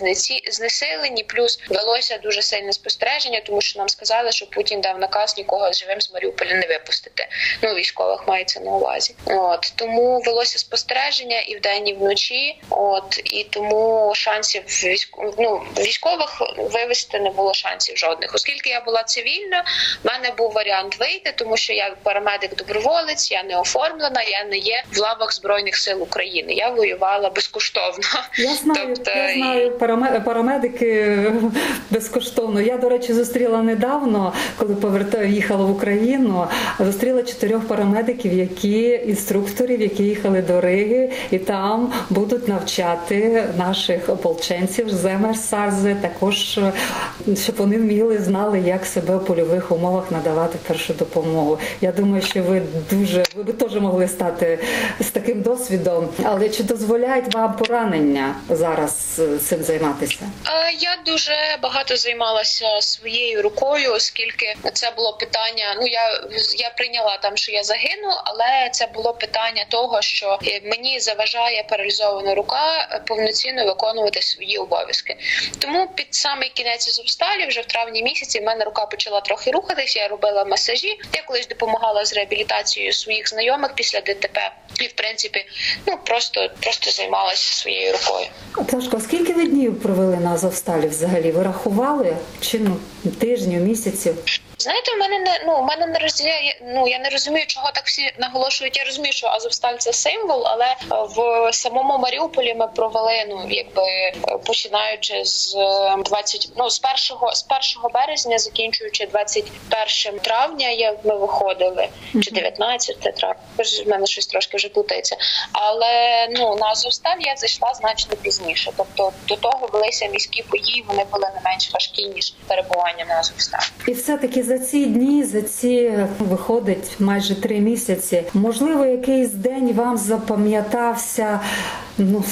знесилені, плюс велося дуже сильне спостереження, тому що нам сказали, що Путін дав наказ нікого живим з Маріуполя не випустити. Ну військових мається на увазі. От тому велося спостереження і вдень, і вночі. От і тому шансів військ... ну, військових вивести не було шансів жодних, оскільки я була цивільна. в мене був варіант вийти, тому що я парамедик доброволець, я не оформлена, я не є в лавах збройних сил України. Я воювала безкоштовно. Я знаю, тобто, я знаю парамедики безкоштовно. Я, до речі, зустріла недавно, коли повертаю їхала в Україну. Зустріла чотирьох парамедиків, які інструкторів, які їхали до Риги, і там будуть навчати наших ополченців Земер Сарзи, також щоб вони вміли знали, як себе в польових умовах надавати першу допомогу. Я думаю, що ви дуже ви би теж могли стати з таким досвідом, але чи дозволяють вам поранення зараз е, цим займатися? Я дуже багато займалася своєю рукою, оскільки це було питання. Ну я я прийняла там, що я загину, але це було питання того, що мені заважає паралізована рука повноцінно виконувати свої обов'язки. Тому під самий кінець Азовсталі, вже в травні місяці, в мене рука почала трохи рухатися. Я робила масажі. Я колись допомагала з реабілітацією своїх знайомих після ДТП, і в принципі, ну просто просто займалася своєю рукою. Ташко, скільки ви днів провели на Азовсталі взагалі? Ви рахували? Чи ну тижнів, місяців? Знаєте, в мене не ну в мене не розділяє. Ну я не розумію, чого так всі наголошують. Я розумію, що Азовсталь це символ, але в самому Маріуполі ми провели ну якби починаючи з 20, ну з першого з 1 березня, закінчуючи 21 травня, я ми виходили чи 19 травня. В мене щось трошки вже плутається. Але ну на Азовсталь я зайшла значно пізніше. Тобто до того велися міські бої, вони були не менш важкі ніж перебування на Азовсталі. І все таки за ці дні, за ці виходить майже три місяці. Можливо, якийсь день вам запам'ятався. Ну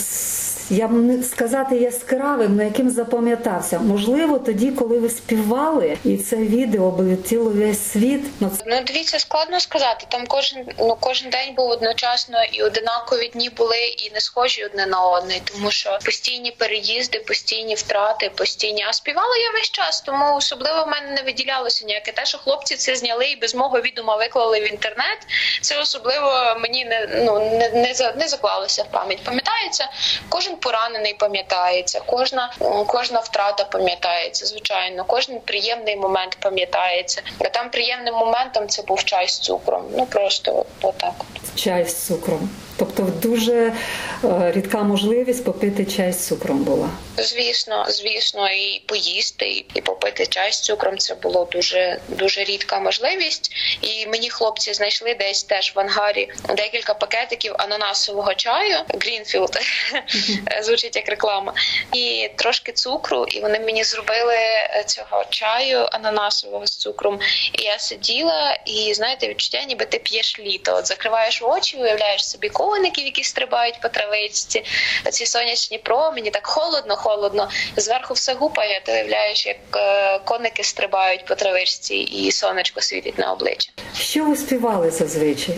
я не сказати яскравим, але яким запам'ятався. Можливо, тоді, коли ви співали, і це відео облетіло весь світ. Ну ну дивіться, складно сказати. Там кожен ну кожен день був одночасно, і одинакові дні були і не схожі одне на одне, тому що постійні переїзди, постійні втрати, постійні. А співала я весь час, тому особливо в мене не виділялося ніяке. Те, що хлопці це зняли і без мого відома виклали в інтернет. Це особливо мені не ну не не, не заклалося в пам'ять. Пам'ятається кожен поранений пам'ятається, кожна кожна втрата пам'ятається. Звичайно, кожен приємний момент пам'ятається. А там приємним моментом це був чай з цукром. Ну просто отак. Чай з цукром. Тобто дуже е, рідка можливість попити чай з цукром була. Звісно, звісно, і поїсти, і попити чай з цукром це було дуже дуже рідка можливість. І мені хлопці знайшли десь теж в ангарі декілька пакетиків ананасового чаю. Грінфілд звучить як реклама, і трошки цукру. І вони мені зробили цього чаю ананасового з цукром. І я сиділа, і знаєте, відчуття, ніби ти п'єш літо. От закриваєш очі, уявляєш собі коників, які стрибають по травичці. Ці сонячні промені, так холодно, холодно. Зверху все гупає. Ти уявляєш, як е, коники стрибають по травичці, і сонечко світить на обличчя. Що ви співали зазвичай?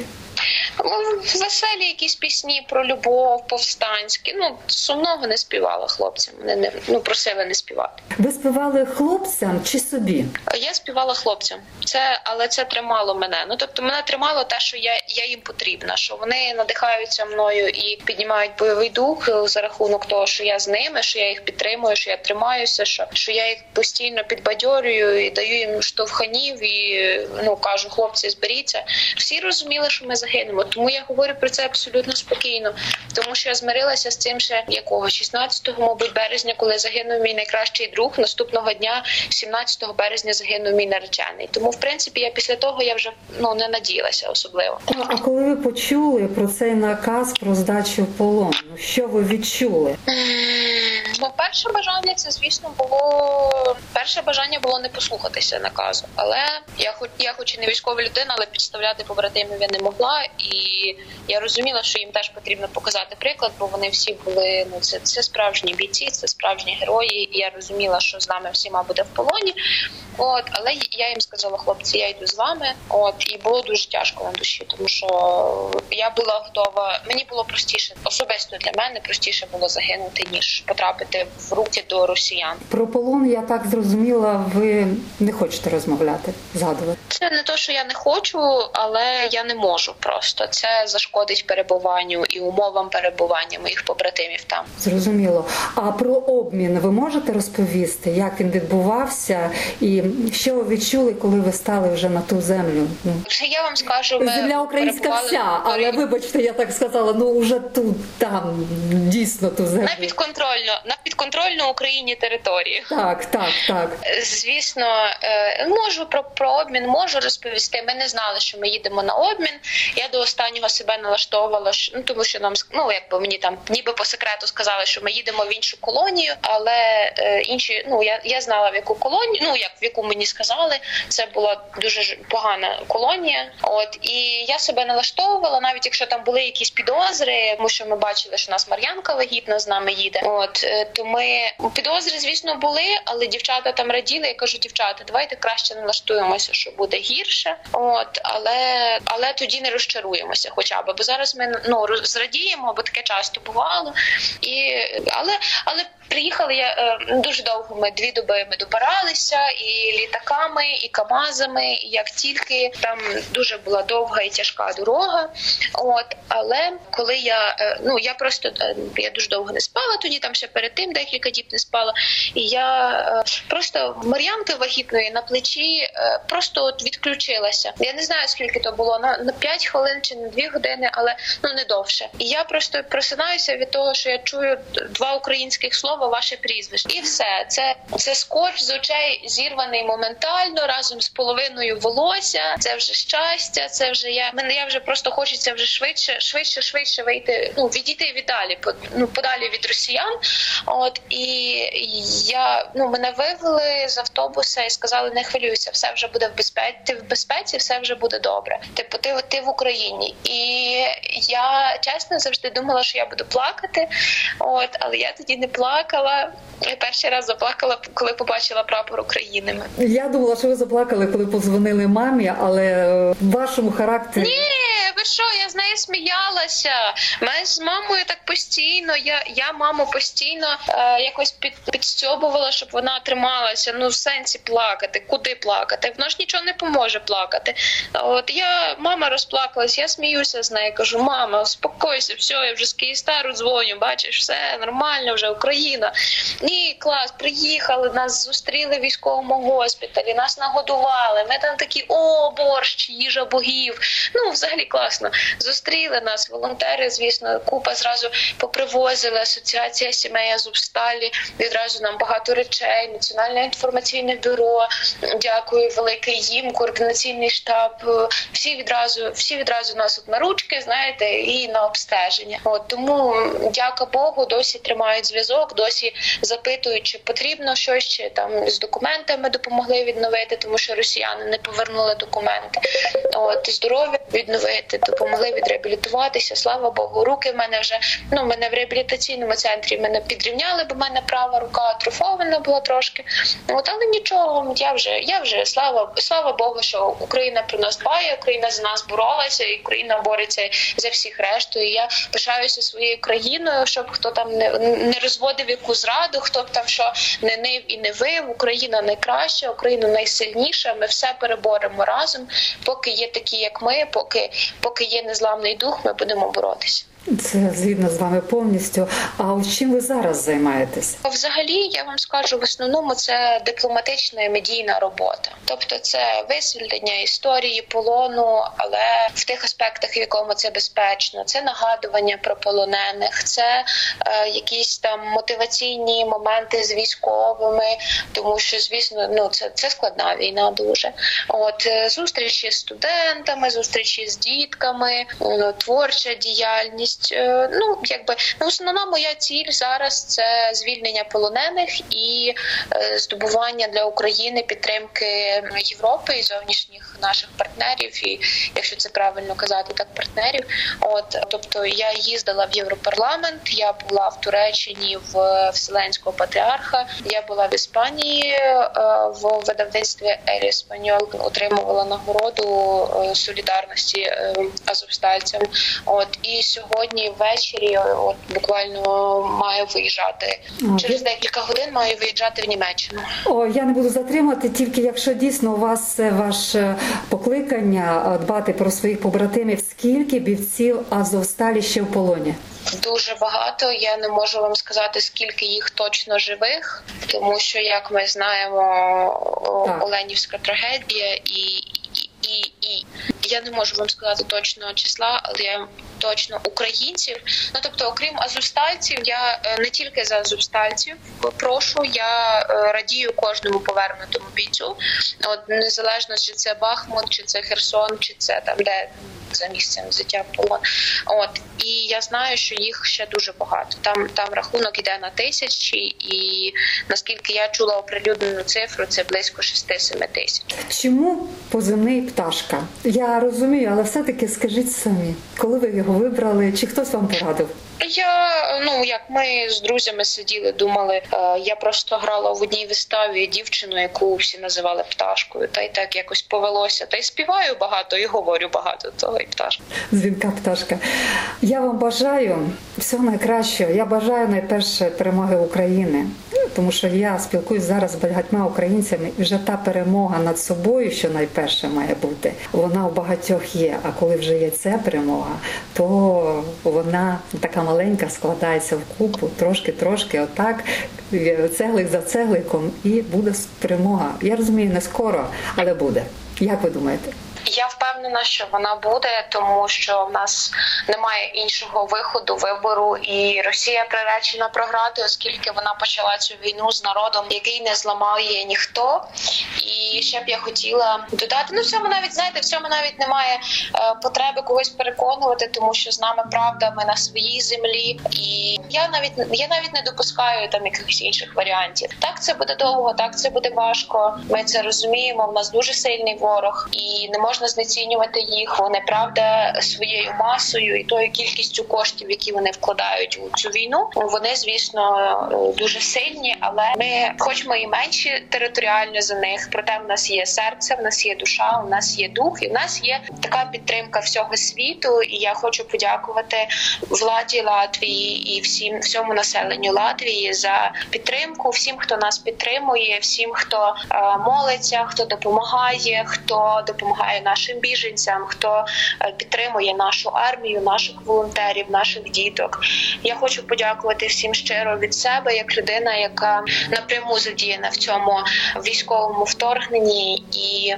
Веселі якісь пісні про любов, повстанські. Ну сумного не співала хлопцям. Вони не ну просили не співати. Ви співали хлопцям чи собі? Я співала хлопцям. Це але це тримало мене. Ну тобто мене тримало те, що я я їм потрібна, що вони надихаються мною і піднімають бойовий дух за рахунок того, що я з ними, що я їх підтримую, що я тримаюся, що що я їх постійно підбадьорюю і даю їм штовханів і ну кажу, хлопці, зберіться. Всі розуміли, що ми загинемо. Тому я говорю про це абсолютно спокійно, тому що я змирилася з цим ще якого 16 мабуть, березня, коли загинув мій найкращий друг. Наступного дня, 17 березня, загинув мій наречений. Тому, в принципі, я після того я вже ну не надіялася особливо. А коли ви почули про цей наказ про здачу в полон, ну, що ви відчули? Ну, перше бажання це, звісно, було перше бажання було не послухатися наказу. Але я хоч я, хоч і не військова людина, але підставляти побратимів я не могла, і я розуміла, що їм теж потрібно показати приклад, бо вони всі були ну це це справжні бійці, це справжні герої. І я розуміла, що з нами всіма буде в полоні. От, але я їм сказала, хлопці, я йду з вами. От і було дуже тяжко на душі, тому що я була готова. Мені було простіше, особисто для мене простіше було загинути ніж потрапити в руки до росіян. Про полон я так зрозуміла. Ви не хочете розмовляти, згадувати. Це не то, що я не хочу, але я не можу. Просто це зашкодить перебуванню і умовам перебування моїх побратимів. Там зрозуміло. А про обмін ви можете розповісти, як він відбувався, і що ви відчули, коли ви стали вже на ту землю? Ну я вам скажу, ми земля українська вся, але вибачте, я так сказала. Ну вже тут там дійсно ту землю. на підконтрольно на підконтрольну Україні території. Так, так, так. Звісно, можу про, про обмін можу розповісти. Ми не знали, що ми їдемо на обмін. Я до останнього себе налаштовувала, ну тому що нам ну якби мені там ніби по секрету сказали, що ми їдемо в іншу колонію, але е, інші, ну я я знала в яку колонію, ну як в яку мені сказали, це була дуже погана колонія. От і я себе налаштовувала, навіть якщо там були якісь підозри, тому що ми бачили, що нас Мар'янка вагітна з нами їде. От е, то ми підозри, звісно, були, але дівчата там раділи. Я кажу, дівчата, давайте краще налаштуємося, що буде гірше. От але але тоді не розчаруємося, хоча б бо зараз ми ну зрадіємо, бо таке часто бувало, і але але. Приїхали я е, дуже довго. Ми дві доби ми добиралися і літаками, і камазами. І як тільки там дуже була довга і тяжка дорога. От але коли я е, ну я просто е, я дуже довго не спала, тоді там ще перед тим декілька діб не спала. І я просто Мар'янки вагітної на плечі просто от відключилася. Я не знаю скільки то було на на 5 хвилин чи на 2 години, але ну не довше. І я просто просинаюся від того, що я чую два українських слова слово, ваше прізвище, і все це це скотч з очей зірваний моментально разом з половиною волосся. Це вже щастя. Це вже я мене. Я вже просто хочеться вже швидше, швидше, швидше вийти. Ну відійти віддалі, ну подалі від росіян. От і я ну мене вивели з автобуса і сказали: не хвилюйся, все вже буде в безпеці. Ти в безпеці, все вже буде добре. Типу, ти ти в Україні, і я чесно завжди думала, що я буду плакати. От, але я тоді не плакала заплакала. Я перший раз заплакала, коли побачила прапор України. Я думала, що ви заплакали, коли позвонили мамі, але в вашому характері ні, ви що? Я з нею сміялася. Ми з мамою так постійно. Я я маму постійно е, якось під підстьобувала, щоб вона трималася. Ну в сенсі плакати, куди плакати? Воно ж нічого не поможе плакати. От я мама розплакалась, я сміюся з нею. Кажу, мама, успокойся, все, я вже з Київстару дзвоню. Бачиш, все нормально, вже Україна. Ні, клас, приїхали, нас зустріли в військовому госпіталі, нас нагодували. Ми там такі о, борщ, їжа богів. Ну, взагалі класно. Зустріли нас, волонтери. Звісно, купа зразу попривозили. Асоціація сімей Азовсталі. Відразу нам багато речей. Національне інформаційне бюро. Дякую, велике їм, координаційний штаб. Всі відразу, всі відразу нас от на ручки, знаєте, і на обстеження. От тому, дяка Богу, досі тримають зв'язок, досі запитують, чи потрібно щось чи там з документами допомогли відновити, тому що росіяни не повернули документи. От здоров'я відновити, допомогли відреабілітуватися. Слава Богу, руки в мене вже ну мене в реабілітаційному центрі мене підрівняли, бо в мене права рука атрофована була трошки. От але нічого, я вже я вже слава слава Богу, що Україна про нас дбає, Україна за нас боролася, і Україна бореться за всіх решту. І Я пишаюся своєю країною, щоб хто там не не розводив яку зраду, хто б там що не нив і не вив. Україна найкраща, Україна найсильніша. Ми все переборемо разом. Поки є такі, як ми, поки поки є незламний дух, ми будемо боротися. Це згідно з вами повністю. А чим ви зараз займаєтесь? Взагалі, я вам скажу в основному це дипломатична і медійна робота, тобто це висвітлення історії полону, але в тих аспектах, в якому це безпечно, це нагадування про полонених, це е, якісь там мотиваційні моменти з військовими, тому що звісно, ну це це складна війна. Дуже от е, зустрічі з студентами, зустрічі з дітками, е, творча діяльність діяльність. Е, ну якби ну, основна моя ціль зараз це звільнення полонених і е, здобування для України підтримки Європи і зовнішніх наших партнерів, і якщо це правильно казати, так партнерів. От тобто я їздила в Європарламент, я була в Туреччині в Вселенського патріарха, я була в Іспанії е, в видавництві Елі Спаньол, отримувала нагороду солідарності азовстальцям. От і сьогодні сьогодні ввечері, от буквально маю виїжджати через декілька годин. Маю виїжджати в Німеччину. О, я не буду затримати, тільки якщо дійсно у вас ваше покликання дбати про своїх побратимів. Скільки бівців Азовсталі ще в полоні? Дуже багато. Я не можу вам сказати, скільки їх точно живих, тому що як ми знаємо, так. Оленівська трагедія і і і я не можу вам сказати точного числа, але я точно українців. Ну тобто, окрім азовстальців, я е, не тільки за азовстальців прошу, я е, радію кожному повернутому бійцю. От незалежно чи це Бахмут, чи це Херсон, чи це там де за місцем в полон. От і я знаю, що їх ще дуже багато. Там там рахунок іде на тисячі, і наскільки я чула оприлюднену цифру, це близько 6-7 тисяч. Чому позивний пташка? Я розумію, але все таки скажіть самі, коли ви його вибрали, чи хтось вам порадив? Я ну як ми з друзями сиділи, думали. Е, я просто грала в одній виставі дівчину, яку всі називали пташкою, та й так якось повелося. Та й співаю багато і говорю багато того і пташка. Дзвінка пташка. Я вам бажаю всього найкращого. Я бажаю найперше перемоги України, тому що я спілкуюсь зараз з багатьма українцями, і вже та перемога над собою, що найперше має бути, вона у багатьох є. А коли вже є ця перемога, то вона така маленька складається в купу, трошки-трошки, отак, цеглик за цегликом, і буде перемога. Я розумію, не скоро, але буде. Як ви думаєте? Я впевнена, що вона буде, тому що в нас немає іншого виходу вибору, і Росія приречена програти, оскільки вона почала цю війну з народом, який не зламає ніхто. І ще б я хотіла додати. Ну в цьому навіть знаєте, в цьому навіть немає е, потреби когось переконувати, тому що з нами правда, ми на своїй землі, і я навіть я навіть не допускаю там якихось інших варіантів. Так це буде довго, так це буде важко. Ми це розуміємо. В нас дуже сильний ворог, і не можна знецінювати їх. Вони правда своєю масою і тою кількістю коштів, які вони вкладають у цю війну. Вони звісно дуже сильні, але ми, хоч ми і менші територіально за них, проте в нас є серце, в нас є душа, у нас є дух, і в нас є така підтримка всього світу. І я хочу подякувати владі Латвії і всім всьому населенню Латвії за підтримку, всім, хто нас підтримує, всім, хто е, молиться, хто допомагає, хто допомагає нашим біженцям, хто е, підтримує нашу армію, наших волонтерів, наших діток. Я хочу подякувати всім щиро від себе, як людина, яка напряму задіяна в цьому військовому вторгненні. І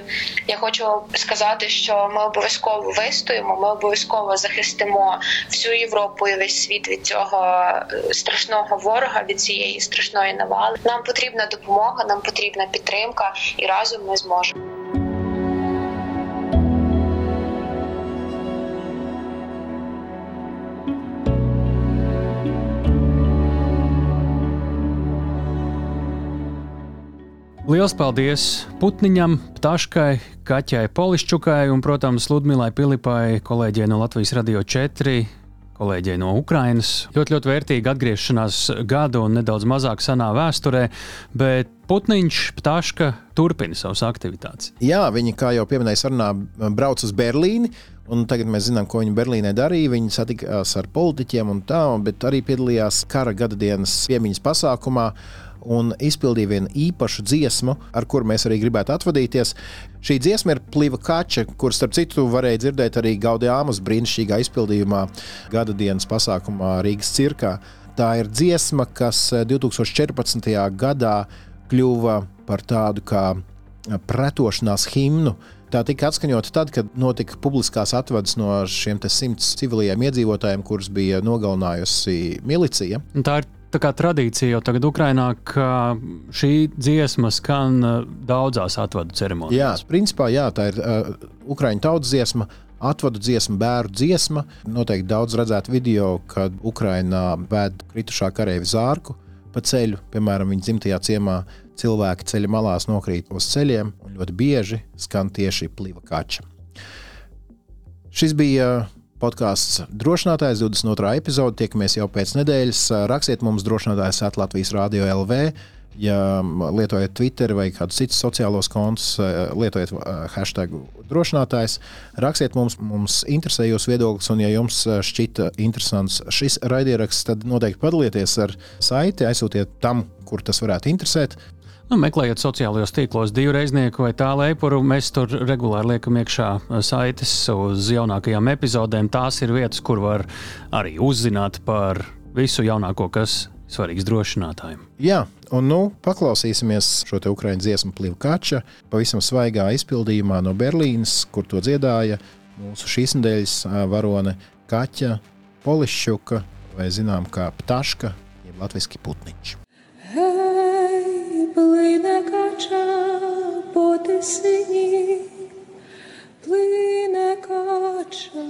я хочу сказати, що ми обов'язково вистоїмо. Ми обов'язково захистимо всю Європу і весь світ від цього е, страшного ворога, від цієї страшної навали. Нам потрібна допомога, нам потрібна підтримка, і разом ми зможемо. Liels paldies Putniņam, Ptaškai, Kaķai Polišķukai un, protams, Ludmilai Pilipai, kolēģiem no Latvijas Radio 4 kolēģei no Ukrainas. Ļoti, ļoti vērtīga atgriešanās gada un nedaudz mazāk senā vēsturē, bet Putniņš, Ptaška turpina savas aktivitātes. Jā, viņi, kā jau pieminēja, sarunā brauc uz Berlīni. Un tagad mēs zinām, ko viņi Berlīnē darīja. Viņi satikās ar politiķiem un tā, bet arī piedalījās kara gada dienas piemiņas pasākumā un izpildīja vienu īpašu dziesmu, ar kuru mēs arī gribētu atvadīties. Šī dziesma ir Pliva Kača, kuras, starp citu, varēja dzirdēt arī Gaudījāmas brīnišķīgā izpildījumā gada dienas pasākumā Rīgas cirkā. Tā ir dziesma, kas 2014. Eh, gadā kļuva par tādu kā pretošanās himnu. Tā tika atskaņota tad, kad notika publiskās atvadas no šiem simts civiliem iedzīvotājiem, kurus bija nogalinājusi milicija. Tā ir tā kā tradīcija jau tagad Ukrainā, ka šī dziesma skan uh, daudzās atvadu ceremonijās. Jā, principā jā, tā ir uh, Ukraiņu tautas dziesma. Atvadu dziesma, bērnu dziesma. Noteikti daudz redzētu video, kad Ukrainā ved kritušā karavīra zārku pa ceļu. Piemēram, viņa dzimtajā ciemā cilvēki ceļa malās nokrīt uz ceļiem, un ļoti bieži skan tieši pliva kača. Šis bija podkāsts Drošinātājs 22. epizode. Tiekamies jau pēc nedēļas. Rakstiet mums drošinātājs at Latvijas Rādio LV. Ja lietojat Twitter vai kādus citus sociālos kontus, lietojiet hashtag drošinātājs, rakstiet mums, mums interesē jūsu viedoklis, un, ja jums šķita interesants šis raidieraksts, tad noteikti padalieties ar saiti, aizsūtiet tam, kur tas varētu interesēt. Nu, meklējot sociālajos tīklos divu reiznieku vai tā leipuru, mēs tur regulāri liekam iekšā saites uz jaunākajām epizodēm. Tās ir vietas, kur var arī uzzināt par visu jaunāko, kas svarīgs drošinātājiem. Jā, un nu paklausīsimies šo te ukraiņu dziesmu Plivkača pavisam svaigā izpildījumā no Berlīnas, kur to dziedāja mūsu šīs nedēļas varone Kaķa Polišķuka vai zinām kā Ptaška, jeb latviski Putniņš. Плине кача по тисині, плине кача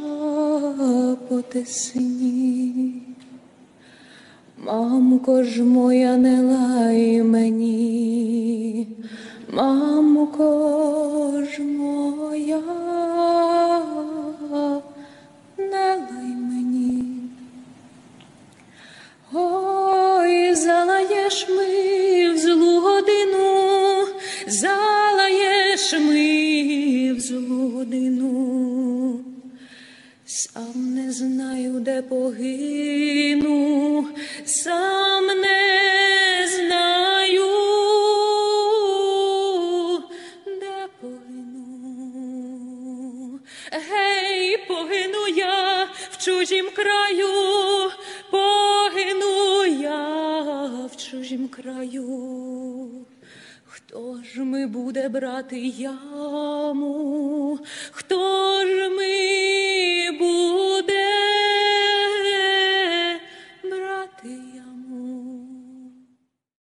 по тисині. Мамко ж моя не лай мені, мамко ж моя, не лай мені. Ой, залаєш ми в злу годину, залаєш ми в злу годину, сам не знаю, де погину, сам не знаю, де погину. Гей, погину я в чужім краю. Чужім краю, хто ж ми буде брати яму, хто ж ми буде?